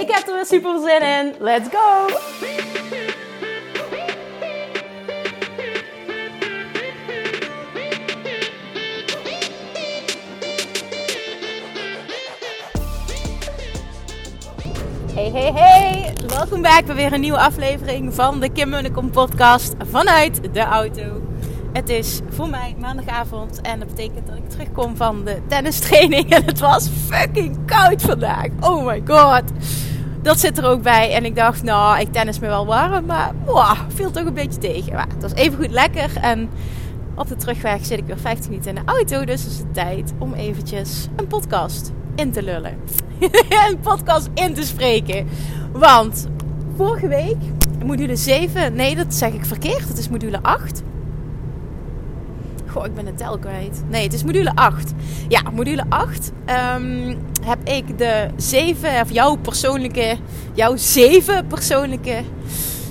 Ik heb er weer super zin in. Let's go! Hey, hey, hey! Welkom bij weer een nieuwe aflevering van de Kim Munnekom podcast vanuit de auto. Het is voor mij maandagavond en dat betekent dat ik terugkom van de tennistraining. En het was fucking koud vandaag. Oh my god. Dat zit er ook bij. En ik dacht, nou, ik tennis me wel warm, maar wow, viel toch een beetje tegen. Maar het was even goed lekker. En op de terugweg zit ik weer 15 minuten in de auto. Dus is het tijd om eventjes een podcast in te lullen. een podcast in te spreken. Want vorige week, module 7, nee, dat zeg ik verkeerd. Het is module 8. Ik ben de tel kwijt. Nee, het is module 8. Ja, module 8 ehm, heb ik de 7, of jouw persoonlijke, jouw 7 persoonlijke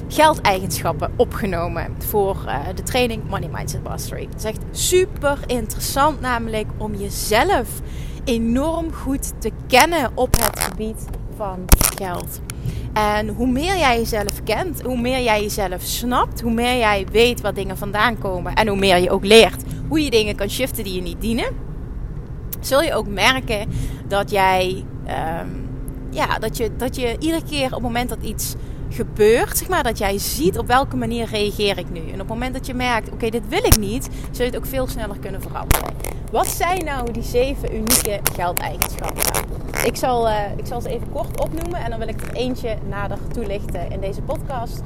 geldeigenschappen opgenomen voor uh, de training Money Mindset Mastery. Het is echt super interessant namelijk om jezelf enorm goed te kennen op het gebied van geld. En hoe meer jij jezelf kent, hoe meer jij jezelf snapt, hoe meer jij weet waar dingen vandaan komen en hoe meer je ook leert hoe je dingen kan shiften die je niet dienen, zul je ook merken dat jij, um, ja, dat je, dat je iedere keer op het moment dat iets gebeurt, zeg maar, dat jij ziet op welke manier reageer ik nu. En op het moment dat je merkt, oké, dit wil ik niet, zul je het ook veel sneller kunnen veranderen. Wat zijn nou die zeven unieke geldeigenschappen? Ik zal, uh, ik zal ze even kort opnoemen en dan wil ik er eentje nader toelichten in deze podcast.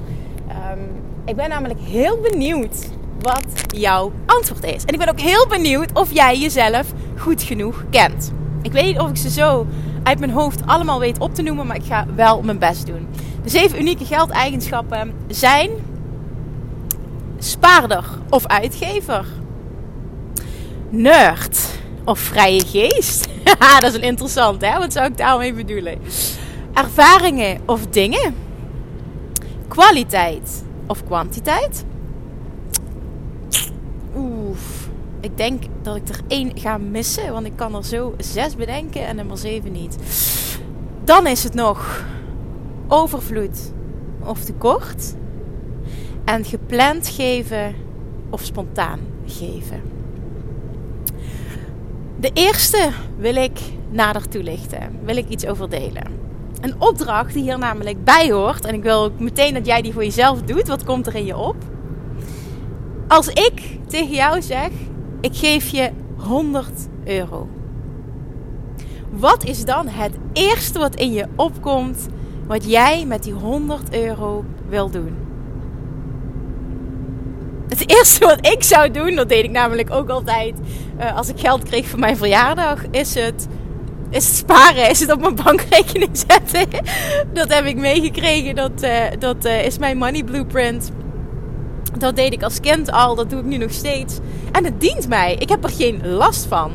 Um, ik ben namelijk heel benieuwd wat jouw antwoord is. En ik ben ook heel benieuwd of jij jezelf goed genoeg kent. Ik weet niet of ik ze zo uit mijn hoofd allemaal weet op te noemen, maar ik ga wel mijn best doen. De zeven unieke geldeigenschappen zijn spaarder of uitgever, nerd of vrije geest. dat is een interessant, hè? Wat zou ik daarmee bedoelen? Ervaringen of dingen, kwaliteit of kwantiteit, ik denk dat ik er één ga missen, want ik kan er zo zes bedenken en nummer zeven niet. Dan is het nog overvloed of tekort. En gepland geven of spontaan geven. De eerste wil ik nader toelichten. Wil ik iets over delen. Een opdracht die hier namelijk bij hoort. En ik wil ook meteen dat jij die voor jezelf doet. Wat komt er in je op? Als ik tegen jou zeg: ik geef je 100 euro. Wat is dan het eerste wat in je opkomt wat jij met die 100 euro wil doen? Het eerste wat ik zou doen, dat deed ik namelijk ook altijd uh, als ik geld kreeg voor mijn verjaardag, is het, is sparen, is het op mijn bankrekening zetten. dat heb ik meegekregen, dat, uh, dat uh, is mijn money blueprint. Dat deed ik als kind al, dat doe ik nu nog steeds. En het dient mij. Ik heb er geen last van.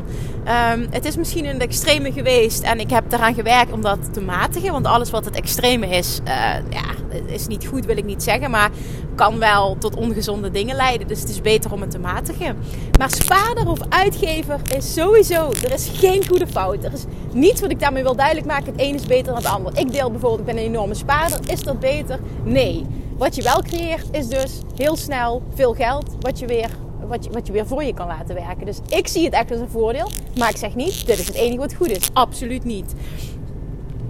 Um, het is misschien het extreme geweest en ik heb eraan gewerkt om dat te matigen. Want alles wat het extreme is, uh, ja, is niet goed, wil ik niet zeggen. Maar kan wel tot ongezonde dingen leiden. Dus het is beter om het te matigen. Maar spaarder of uitgever is sowieso, er is geen goede fout. Er is niets wat ik daarmee wil duidelijk maken. Het een is beter dan het ander. Ik deel bijvoorbeeld, ik ben een enorme spaarder. Is dat beter? Nee. Wat je wel creëert is dus heel snel veel geld wat je weer, wat je, wat je weer voor je kan laten werken. Dus ik zie het echt als een voordeel. Maar ik zeg niet, dit is het enige wat goed is. Absoluut niet.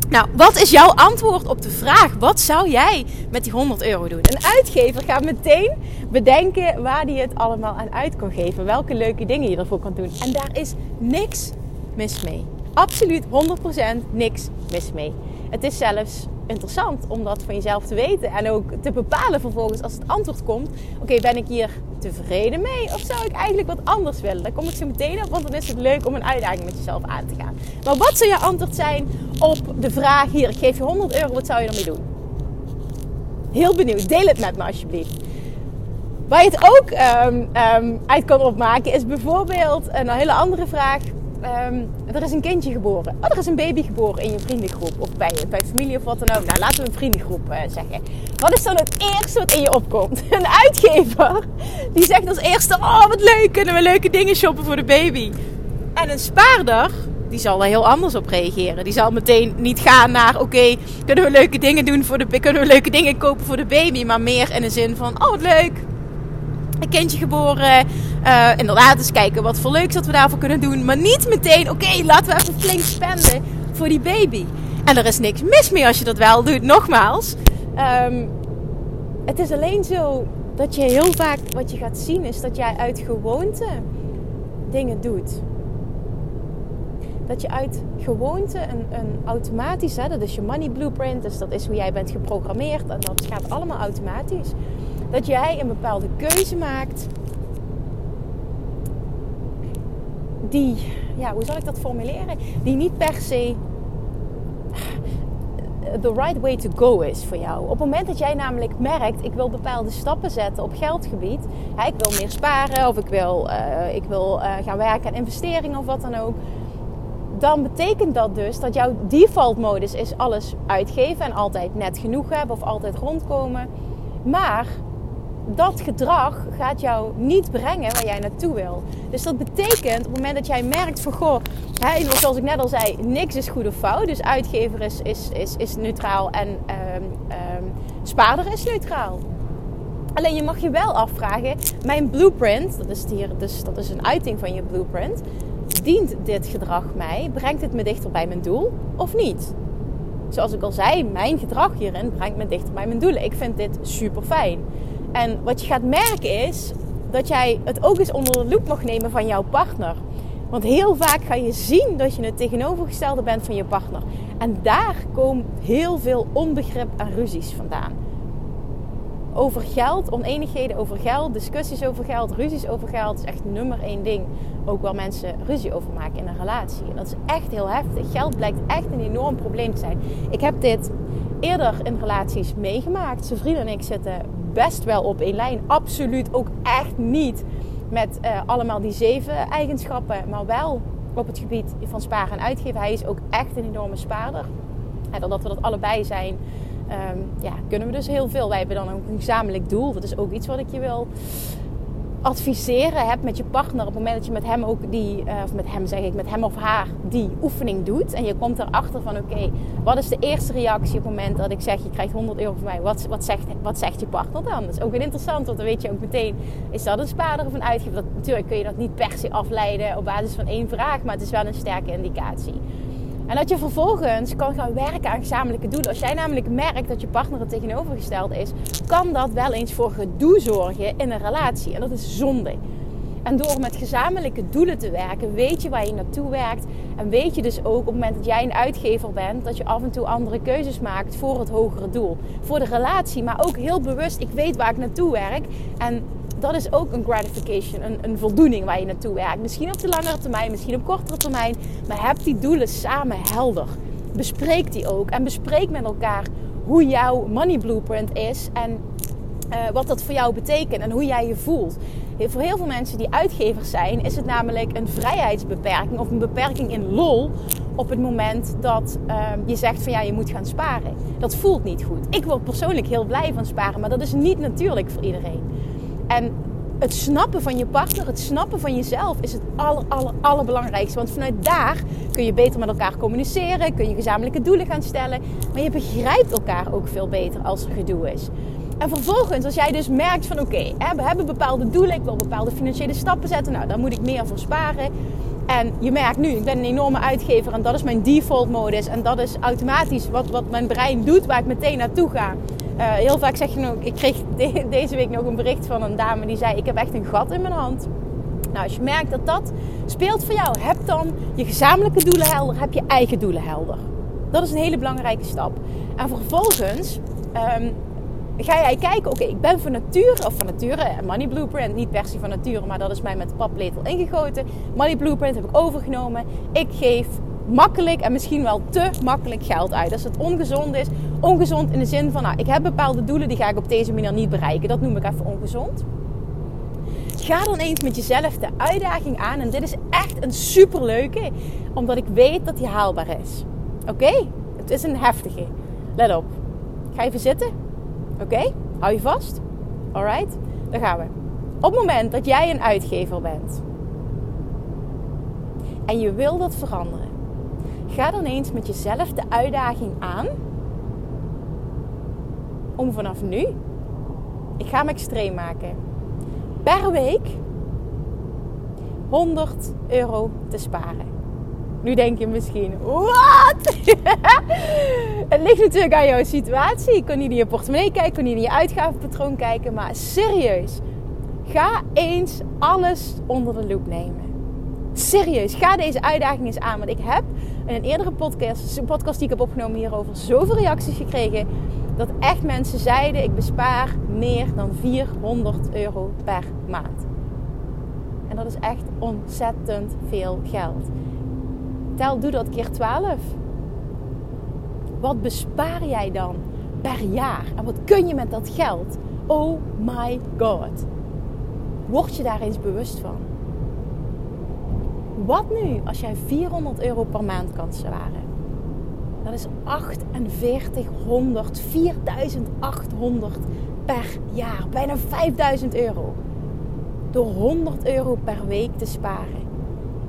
Nou, wat is jouw antwoord op de vraag? Wat zou jij met die 100 euro doen? Een uitgever gaat meteen bedenken waar die het allemaal aan uit kan geven. Welke leuke dingen je ervoor kan doen. En daar is niks mis mee. Absoluut 100% niks mis mee. Het is zelfs interessant om dat van jezelf te weten. En ook te bepalen vervolgens als het antwoord komt. Oké, ben ik hier tevreden mee? Of zou ik eigenlijk wat anders willen? Daar kom ik zo meteen op, want dan is het leuk om een uitdaging met jezelf aan te gaan. Maar wat zou je antwoord zijn op de vraag: hier, ik geef je 100 euro, wat zou je ermee doen? Heel benieuwd. Deel het met me alsjeblieft. Waar je het ook um, um, uit kan opmaken is bijvoorbeeld een hele andere vraag. Um, er is een kindje geboren. Oh, er is een baby geboren in je vriendengroep. Of bij, bij familie of wat dan ook. Nou, laten we een vriendengroep uh, zeggen. Wat is dan het eerste wat in je opkomt? Een uitgever die zegt als eerste: Oh, wat leuk, kunnen we leuke dingen shoppen voor de baby. En een spaarder die zal er heel anders op reageren. Die zal meteen niet gaan naar: oké, kunnen we leuke dingen doen voor de kunnen we leuke dingen kopen voor de baby, maar meer in de zin van: oh wat leuk, een kindje geboren. Uh, inderdaad, eens kijken wat voor leuks dat we daarvoor kunnen doen. Maar niet meteen: oké, laten we even flink spenden voor die baby. En er is niks mis mee als je dat wel doet. Nogmaals, um, het is alleen zo dat je heel vaak wat je gaat zien is dat jij uit gewoonte dingen doet dat je uit gewoonte een, een automatisch, hè, dat is je money blueprint, dus dat is hoe jij bent geprogrammeerd en dat gaat allemaal automatisch. Dat jij een bepaalde keuze maakt die, ja, hoe zal ik dat formuleren? Die niet per se the right way to go is voor jou. Op het moment dat jij namelijk merkt, ik wil bepaalde stappen zetten op geldgebied. Hè, ik wil meer sparen of ik wil, uh, ik wil uh, gaan werken aan investeringen of wat dan ook dan betekent dat dus dat jouw default modus is alles uitgeven en altijd net genoeg hebben of altijd rondkomen. Maar dat gedrag gaat jou niet brengen waar jij naartoe wil. Dus dat betekent op het moment dat jij merkt van goh, hè, zoals ik net al zei, niks is goed of fout. Dus uitgever is, is, is, is neutraal en um, spaarder is neutraal. Alleen je mag je wel afvragen, mijn blueprint, dat is, hier, dus, dat is een uiting van je blueprint dient dit gedrag mij? Brengt het me dichter bij mijn doel of niet? Zoals ik al zei, mijn gedrag hierin brengt me dichter bij mijn doelen. Ik vind dit super fijn. En wat je gaat merken is dat jij het ook eens onder de loep mag nemen van jouw partner. Want heel vaak ga je zien dat je het tegenovergestelde bent van je partner. En daar komen heel veel onbegrip en ruzies vandaan over geld, oneenigheden over geld, discussies over geld, ruzies over geld is echt nummer één ding. Ook waar mensen ruzie over maken in een relatie. En dat is echt heel heftig. Geld blijkt echt een enorm probleem te zijn. Ik heb dit eerder in relaties meegemaakt. Zijn vrienden en ik zitten best wel op één lijn. Absoluut ook echt niet met uh, allemaal die zeven eigenschappen, maar wel op het gebied van sparen en uitgeven. Hij is ook echt een enorme spaarder. En doordat we dat allebei zijn, um, ja, kunnen we dus heel veel. Wij hebben dan ook een gezamenlijk doel. Dat is ook iets wat ik je wil adviseren hebt met je partner. Op het moment dat je met hem ook die, uh, of met hem zeg ik, met hem of haar die oefening doet. En je komt erachter van oké, wat is de eerste reactie op het moment dat ik zeg je krijgt 100 euro van mij. Wat, wat, zegt, wat zegt je partner dan? Dat is ook een interessant, want dan weet je ook meteen, is dat een spaarder of een uitgever? Natuurlijk kun je dat niet per se afleiden op basis van één vraag, maar het is wel een sterke indicatie. En dat je vervolgens kan gaan werken aan gezamenlijke doelen. Als jij namelijk merkt dat je partner het tegenovergesteld is, kan dat wel eens voor gedoe zorgen in een relatie. En dat is zonde. En door met gezamenlijke doelen te werken, weet je waar je naartoe werkt. En weet je dus ook op het moment dat jij een uitgever bent, dat je af en toe andere keuzes maakt voor het hogere doel. Voor de relatie, maar ook heel bewust, ik weet waar ik naartoe werk. En dat is ook een gratification, een, een voldoening waar je naartoe werkt. Misschien op de langere termijn, misschien op kortere termijn. Maar heb die doelen samen helder. Bespreek die ook. En bespreek met elkaar hoe jouw money blueprint is. En uh, wat dat voor jou betekent en hoe jij je voelt. Voor heel veel mensen die uitgevers zijn, is het namelijk een vrijheidsbeperking of een beperking in lol op het moment dat uh, je zegt van ja, je moet gaan sparen. Dat voelt niet goed. Ik word persoonlijk heel blij van sparen, maar dat is niet natuurlijk voor iedereen. En het snappen van je partner, het snappen van jezelf is het aller, aller, allerbelangrijkste. Want vanuit daar kun je beter met elkaar communiceren, kun je gezamenlijke doelen gaan stellen. Maar je begrijpt elkaar ook veel beter als er gedoe is. En vervolgens, als jij dus merkt van oké, we hebben bepaalde doelen, ik wil bepaalde financiële stappen zetten, nou dan moet ik meer voor sparen. En je merkt nu, ik ben een enorme uitgever en dat is mijn default modus. En dat is automatisch wat, wat mijn brein doet, waar ik meteen naartoe ga. Uh, heel vaak zeg je nog, ik kreeg de, deze week nog een bericht van een dame die zei: Ik heb echt een gat in mijn hand. Nou, als je merkt dat dat speelt voor jou, heb dan je gezamenlijke doelen helder, heb je eigen doelen helder. Dat is een hele belangrijke stap. En vervolgens ehm, ga jij kijken, oké, ik ben van nature, of van nature, Money Blueprint, niet versie van nature, maar dat is mij met de paplepel ingegoten. Money Blueprint heb ik overgenomen. Ik geef makkelijk en misschien wel te makkelijk geld uit. Als het ongezond is, ongezond in de zin van, nou, ik heb bepaalde doelen, die ga ik op deze manier niet bereiken. Dat noem ik even ongezond. Ga dan eens met jezelf de uitdaging aan. En dit is echt een superleuke, omdat ik weet dat die haalbaar is. Oké? Het is een heftige. Let op. Ga even zitten. Oké? Hou je vast. Alright? Dan gaan we. Op het moment dat jij een uitgever bent en je wil dat veranderen, ga dan eens met jezelf de uitdaging aan om vanaf nu, ik ga hem extreem maken, per week 100 euro te sparen. Nu denk je misschien, wat? het ligt natuurlijk aan jouw situatie. Je niet in je portemonnee kijken, kan niet in je uitgavenpatroon kijken. Maar serieus, ga eens alles onder de loep nemen. Serieus, ga deze uitdaging eens aan. Want ik heb in een eerdere podcast, podcast die ik heb opgenomen hierover, zoveel reacties gekregen. Dat echt mensen zeiden, ik bespaar meer dan 400 euro per maand. En dat is echt ontzettend veel geld. Tel, doe dat keer 12. Wat bespaar jij dan per jaar? En wat kun je met dat geld? Oh my god. Word je daar eens bewust van? Wat nu als jij 400 euro per maand kan sparen? Dat is 4800, 4800 per jaar. Bijna 5000 euro. Door 100 euro per week te sparen.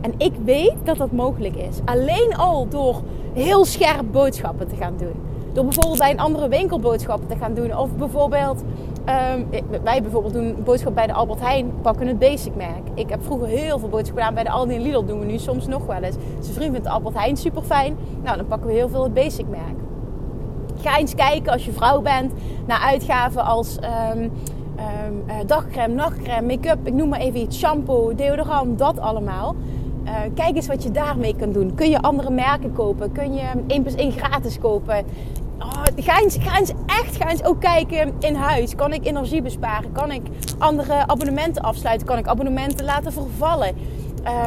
En ik weet dat dat mogelijk is. Alleen al door heel scherp boodschappen te gaan doen. Door bijvoorbeeld bij een andere winkel boodschappen te gaan doen. Of bijvoorbeeld, um, wij bijvoorbeeld doen boodschap bij de Albert Heijn, pakken het basic merk. Ik heb vroeger heel veel boodschappen gedaan bij de Aldi en Lidl, doen we nu soms nog wel eens. Zijn vriend vindt de Albert Heijn super fijn. Nou, dan pakken we heel veel het basic merk. Ga eens kijken als je vrouw bent naar uitgaven als um, um, dagcreme, nachtcreme, make-up. Ik noem maar even iets, shampoo, deodorant, dat allemaal. Uh, kijk eens wat je daarmee kan doen. Kun je andere merken kopen? Kun je 1 plus 1 gratis kopen? Oh, ga, eens, echt ga eens ook kijken in huis. Kan ik energie besparen? Kan ik andere abonnementen afsluiten? Kan ik abonnementen laten vervallen?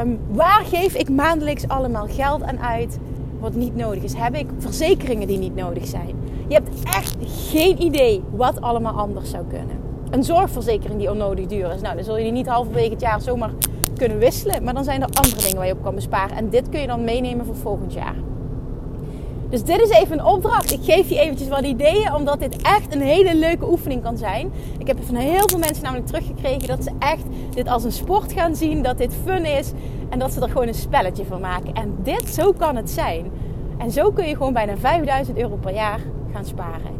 Um, waar geef ik maandelijks allemaal geld aan uit wat niet nodig is? Heb ik verzekeringen die niet nodig zijn? Je hebt echt geen idee wat allemaal anders zou kunnen. Een zorgverzekering die onnodig duur is. Nou, dan zul je die niet halverwege het jaar zomaar kunnen wisselen. Maar dan zijn er andere dingen waar je op kan besparen. En dit kun je dan meenemen voor volgend jaar. Dus dit is even een opdracht. Ik geef je eventjes wat ideeën, omdat dit echt een hele leuke oefening kan zijn. Ik heb van heel veel mensen namelijk teruggekregen dat ze echt dit als een sport gaan zien, dat dit fun is en dat ze er gewoon een spelletje van maken. En dit, zo kan het zijn. En zo kun je gewoon bijna 5000 euro per jaar gaan sparen.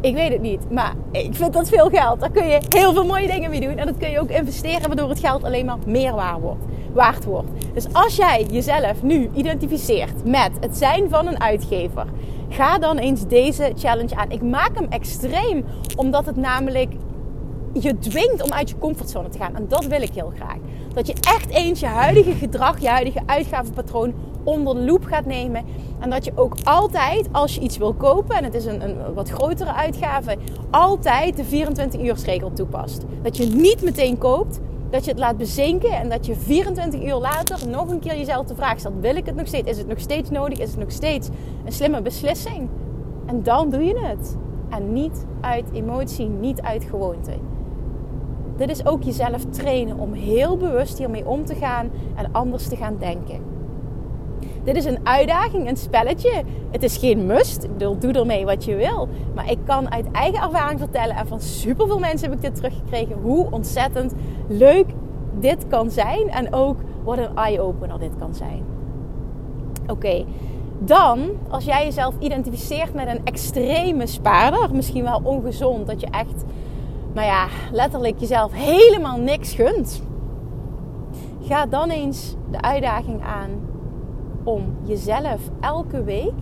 Ik weet het niet, maar ik vind dat veel geld. Daar kun je heel veel mooie dingen mee doen. En dat kun je ook investeren, waardoor het geld alleen maar meer waard wordt. Waard wordt. Dus als jij jezelf nu identificeert met het zijn van een uitgever, ga dan eens deze challenge aan. Ik maak hem extreem, omdat het namelijk je dwingt om uit je comfortzone te gaan. En dat wil ik heel graag. Dat je echt eens je huidige gedrag, je huidige uitgavenpatroon onder de loep gaat nemen. En dat je ook altijd, als je iets wil kopen, en het is een, een wat grotere uitgave, altijd de 24-uursregel toepast. Dat je niet meteen koopt, dat je het laat bezinken en dat je 24 uur later nog een keer jezelf de vraag stelt: wil ik het nog steeds? Is het nog steeds nodig? Is het nog steeds een slimme beslissing? En dan doe je het. En niet uit emotie, niet uit gewoonte. Dit is ook jezelf trainen om heel bewust hiermee om te gaan en anders te gaan denken. Dit is een uitdaging, een spelletje. Het is geen must. Ik bedoel, doe ermee wat je wil. Maar ik kan uit eigen ervaring vertellen, en van superveel mensen heb ik dit teruggekregen, hoe ontzettend leuk dit kan zijn. En ook wat een eye-opener dit kan zijn. Oké, dan als jij jezelf identificeert met een extreme spaarder, misschien wel ongezond, dat je echt, nou ja, letterlijk jezelf helemaal niks gunt. Ga dan eens de uitdaging aan om jezelf elke week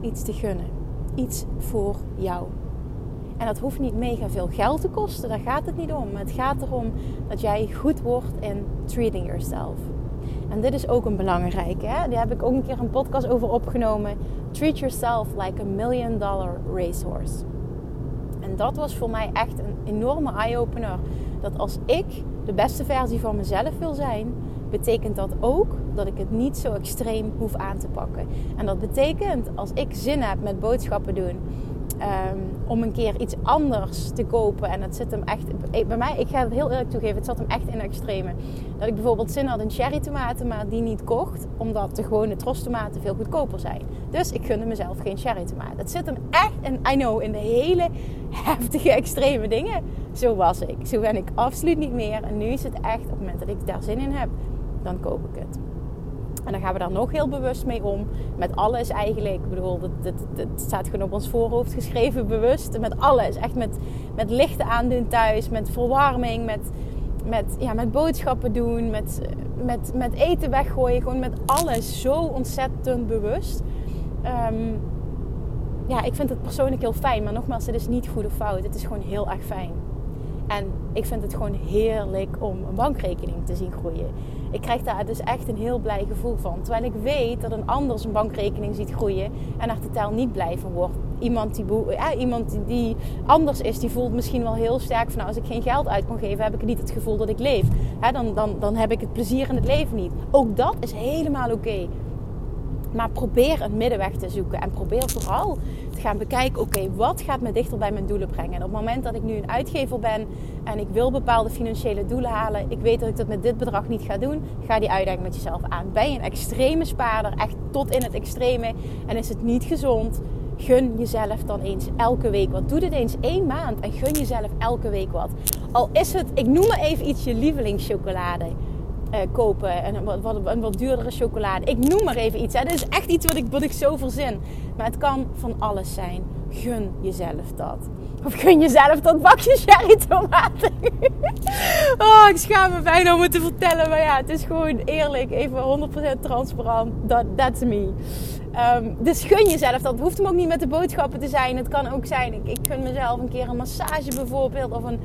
iets te gunnen. Iets voor jou. En dat hoeft niet mega veel geld te kosten, daar gaat het niet om. Het gaat erom dat jij goed wordt in treating yourself. En dit is ook een belangrijke. Hè? Daar heb ik ook een keer een podcast over opgenomen. Treat yourself like a million dollar racehorse. En dat was voor mij echt een enorme eye-opener. Dat als ik de beste versie van mezelf wil zijn, betekent dat ook dat ik het niet zo extreem hoef aan te pakken. En dat betekent als ik zin heb met boodschappen doen. Ehm, om een keer iets anders te kopen. En het zit hem echt. Bij mij, ik ga het heel eerlijk toegeven, het zat hem echt in extreme. Dat ik bijvoorbeeld zin had in cherry tomaten, maar die niet kocht. Omdat de gewone tomaten veel goedkoper zijn. Dus ik gunde mezelf geen cherry tomaten. Het zit hem echt, en I know, in de hele heftige extreme dingen. Zo was ik. Zo ben ik absoluut niet meer. En nu is het echt, op het moment dat ik daar zin in heb, dan koop ik het. En dan gaan we daar nog heel bewust mee om. Met alles eigenlijk. Ik bedoel, het, staat gewoon op ons voorhoofd geschreven bewust. Met alles. Echt met, met lichten aandoen thuis. Met verwarming. Met, met, ja, met boodschappen doen. Met, met, met eten weggooien. Gewoon met alles. Zo ontzettend bewust. Ehm, ja, ik vind het persoonlijk heel fijn. Maar nogmaals, het is niet goed of fout. Het is gewoon heel erg fijn. En ik vind het gewoon heerlijk om een bankrekening te zien groeien. Ik krijg daar dus echt een heel blij gevoel van. Terwijl ik weet dat een ander zijn bankrekening ziet groeien en er totaal niet blij van wordt. Iemand die, ja, iemand die anders is, die voelt misschien wel heel sterk van... Nou, als ik geen geld uit kan geven, heb ik niet het gevoel dat ik leef. dan, dan, dan heb ik het plezier in het leven niet. Ook dat is helemaal oké. Maar probeer een middenweg te zoeken. En probeer vooral te gaan bekijken: oké, wat gaat me dichter bij mijn doelen brengen? En op het moment dat ik nu een uitgever ben en ik wil bepaalde financiële doelen halen, ik weet dat ik dat met dit bedrag niet ga doen, ga die uitdaging met jezelf aan. Ben je een extreme spaarder, echt tot in het extreme, en is het niet gezond? Gun jezelf dan eens elke week wat. Doe dit eens één maand en gun jezelf elke week wat. Al is het, ik noem maar even iets, je lievelingschocolade uh, kopen. En wat, wat, een wat duurdere chocolade. Ik noem maar even iets. Hè. Is echt iets wat ik, wat ik zo verzin. Maar het kan van alles zijn. Gun jezelf dat. Of gun jezelf dat bakje cherry tomaten. oh, ik schaam me bijna om het te vertellen. Maar ja, het is gewoon eerlijk. Even 100% transparant. Dat, that's me. Um, dus gun jezelf dat. Hoeft hem ook niet met de boodschappen te zijn. Het kan ook zijn, ik, ik gun mezelf een keer een massage bijvoorbeeld. Of een,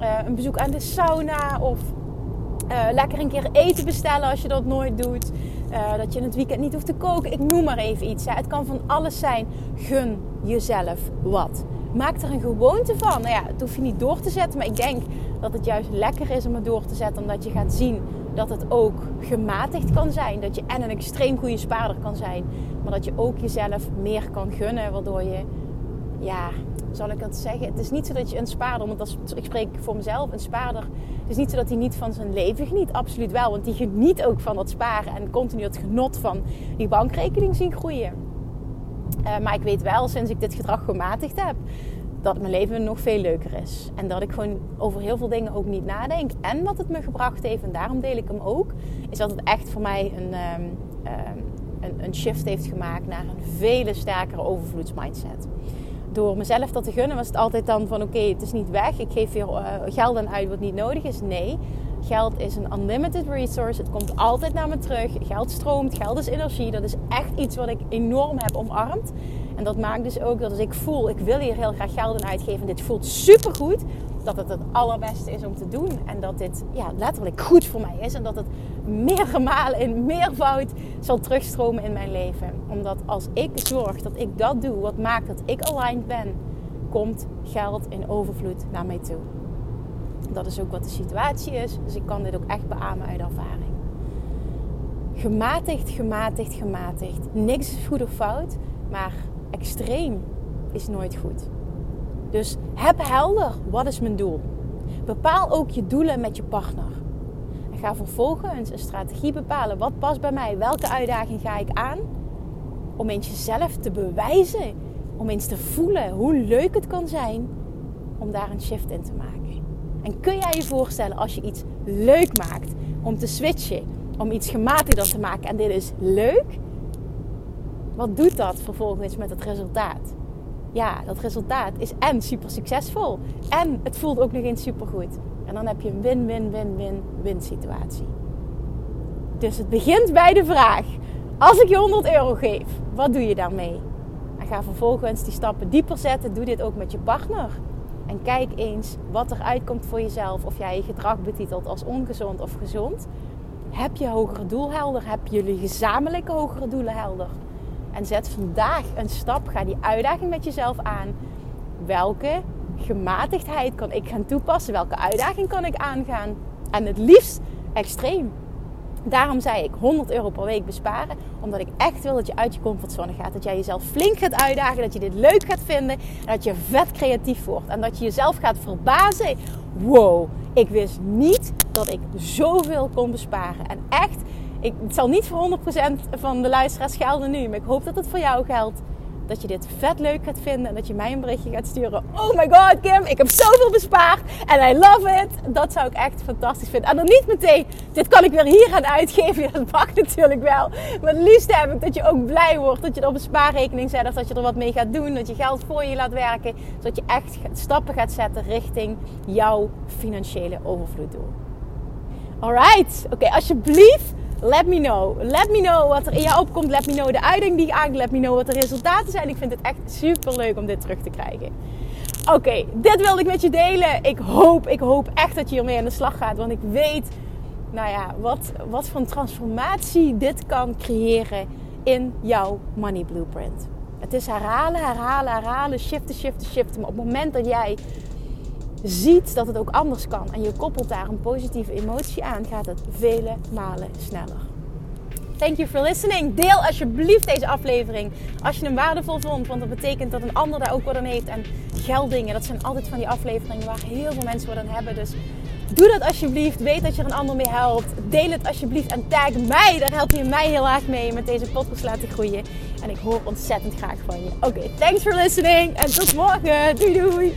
uh, een bezoek aan de sauna. Of uh, lekker een keer eten bestellen als je dat nooit doet. Uh, dat je in het weekend niet hoeft te koken. Ik noem maar even iets. Hè. Het kan van alles zijn. Gun jezelf wat. Maak er een gewoonte van. Nou ja, het hoef je niet door te zetten. Maar ik denk dat het juist lekker is om het door te zetten. Omdat je gaat zien dat het ook gematigd kan zijn. Dat je en een extreem goede spaarder kan zijn. Maar dat je ook jezelf meer kan gunnen. Waardoor je ja, zal ik het zeggen? Het is niet zo dat je een spaarder, want dat ik spreek voor mezelf, een spaarder. Het is niet zo dat hij niet van zijn leven geniet. Absoluut wel, want die geniet ook van dat sparen en continu het genot van die bankrekening zien groeien. Uh, maar ik weet wel, sinds ik dit gedrag gematigd heb, dat mijn leven nog veel leuker is. En dat ik gewoon over heel veel dingen ook niet nadenk. En wat het me gebracht heeft, en daarom deel ik hem ook, is dat het echt voor mij een, um, een, een shift heeft gemaakt naar een vele sterkere overvloedsmindset door mezelf dat te gunnen was het altijd dan van oké, het is niet weg. Ik geef weer uh, geld aan uit wat niet nodig is. Nee, geld is een unlimited resource. Het komt altijd naar me terug. Geld stroomt, geld is energie. Dat is echt iets wat ik enorm heb omarmd. En dat maakt dus ook dat als ik voel, ik wil hier heel graag geld aan uitgeven. Dit voelt supergoed dat het het allerbeste is om te doen. En dat dit ja, letterlijk goed voor mij is. En dat het meerdere malen in meervoud zal terugstromen in mijn leven. Omdat als ik zorg dat ik dat doe, wat maakt dat ik aligned ben, komt geld in overvloed naar mij toe. Dat is ook wat de situatie is. Dus ik kan dit ook echt beamen uit ervaring. Gematigd, gematigd, gematigd. Niks is goed of fout, maar extreem is nooit goed. Dus heb helder, wat is mijn doel? Bepaal ook je doelen met je partner. En ga vervolgens een strategie bepalen. Wat past bij mij? Welke uitdaging ga ik aan? Om eens jezelf te bewijzen. Om eens te voelen hoe leuk het kan zijn om daar een shift in te maken. En kun jij je voorstellen als je iets leuk maakt om te switchen, om iets gematigder te maken en dit is leuk? Wat doet dat vervolgens met het resultaat? Ja, dat resultaat is en super succesvol. En het voelt ook nog eens super goed. En dan heb je een win-win-win-win-win situatie. Dus het begint bij de vraag: als ik je 100 euro geef, wat doe je daarmee? En ga vervolgens die stappen dieper zetten. Doe dit ook met je partner. En kijk eens wat er uitkomt voor jezelf. Of jij je gedrag betitelt als ongezond of gezond. Heb je hogere doel helder? Heb jullie gezamenlijke hogere doelen helder? En zet vandaag een stap. Ga die uitdaging met jezelf aan. Welke gematigdheid kan ik gaan toepassen? Welke uitdaging kan ik aangaan? En het liefst extreem. Daarom zei ik 100 euro per week besparen. Omdat ik echt wil dat je uit je comfortzone gaat. Dat jij jezelf flink gaat uitdagen. Dat je dit leuk gaat vinden. En dat je vet creatief wordt. En dat je jezelf gaat verbazen. Wow, ik wist niet dat ik zoveel kon besparen. En echt, ik, het zal niet voor 100% van de luisteraars gelden nu. Maar ik hoop dat het voor jou geldt dat je dit vet leuk gaat vinden en dat je mij een berichtje gaat sturen. Oh my god, Kim, ik heb zoveel bespaard en I love it. Dat zou ik echt fantastisch vinden. En dan niet meteen, dit kan ik weer hier aan uitgeven. Dat mag natuurlijk wel. Maar het liefst heb ik dat je ook blij wordt. Dat je er op een spaarrekening zet of dat je er wat mee gaat doen. Dat je geld voor je laat werken. Zodat je echt stappen gaat zetten richting jouw financiële overvloeddoel. Alright, oké, alsjeblieft Let me know. Let me know wat er in jou opkomt. Let me know de uitdaging die je aankomt. Let me know wat de resultaten zijn. Ik vind het echt super leuk om dit terug te krijgen. Oké, dit wilde ik met je delen. Ik hoop, ik hoop echt dat je hiermee aan de slag gaat. Want ik weet, nou ja, wat, wat voor transformatie dit kan creëren in jouw money blueprint. Het is herhalen, herhalen, herhalen, shiften, shiften, shiften. Maar op het moment dat jij ziet dat het ook anders kan en je koppelt daar een positieve emotie aan, gaat het vele malen sneller. Thank you for listening. Deel alsjeblieft deze aflevering als je hem waardevol vond, want dat betekent dat een ander daar ook wat aan heeft. En geldingen, dat zijn altijd van die afleveringen waar heel veel mensen wat aan hebben. Dus doe dat alsjeblieft. Weet dat je er een ander mee helpt. Deel het alsjeblieft en tag mij. Daar help je mij heel erg mee met deze podcast laten groeien. En ik hoor ontzettend graag van je. Oké, thanks for listening en tot morgen. Doei doei.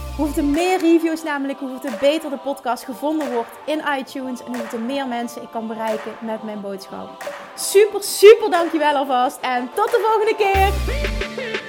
Hoeveel meer reviews namelijk, hoeveel beter de podcast gevonden wordt in iTunes. En hoeveel meer mensen ik kan bereiken met mijn boodschap. Super, super dankjewel alvast. En tot de volgende keer.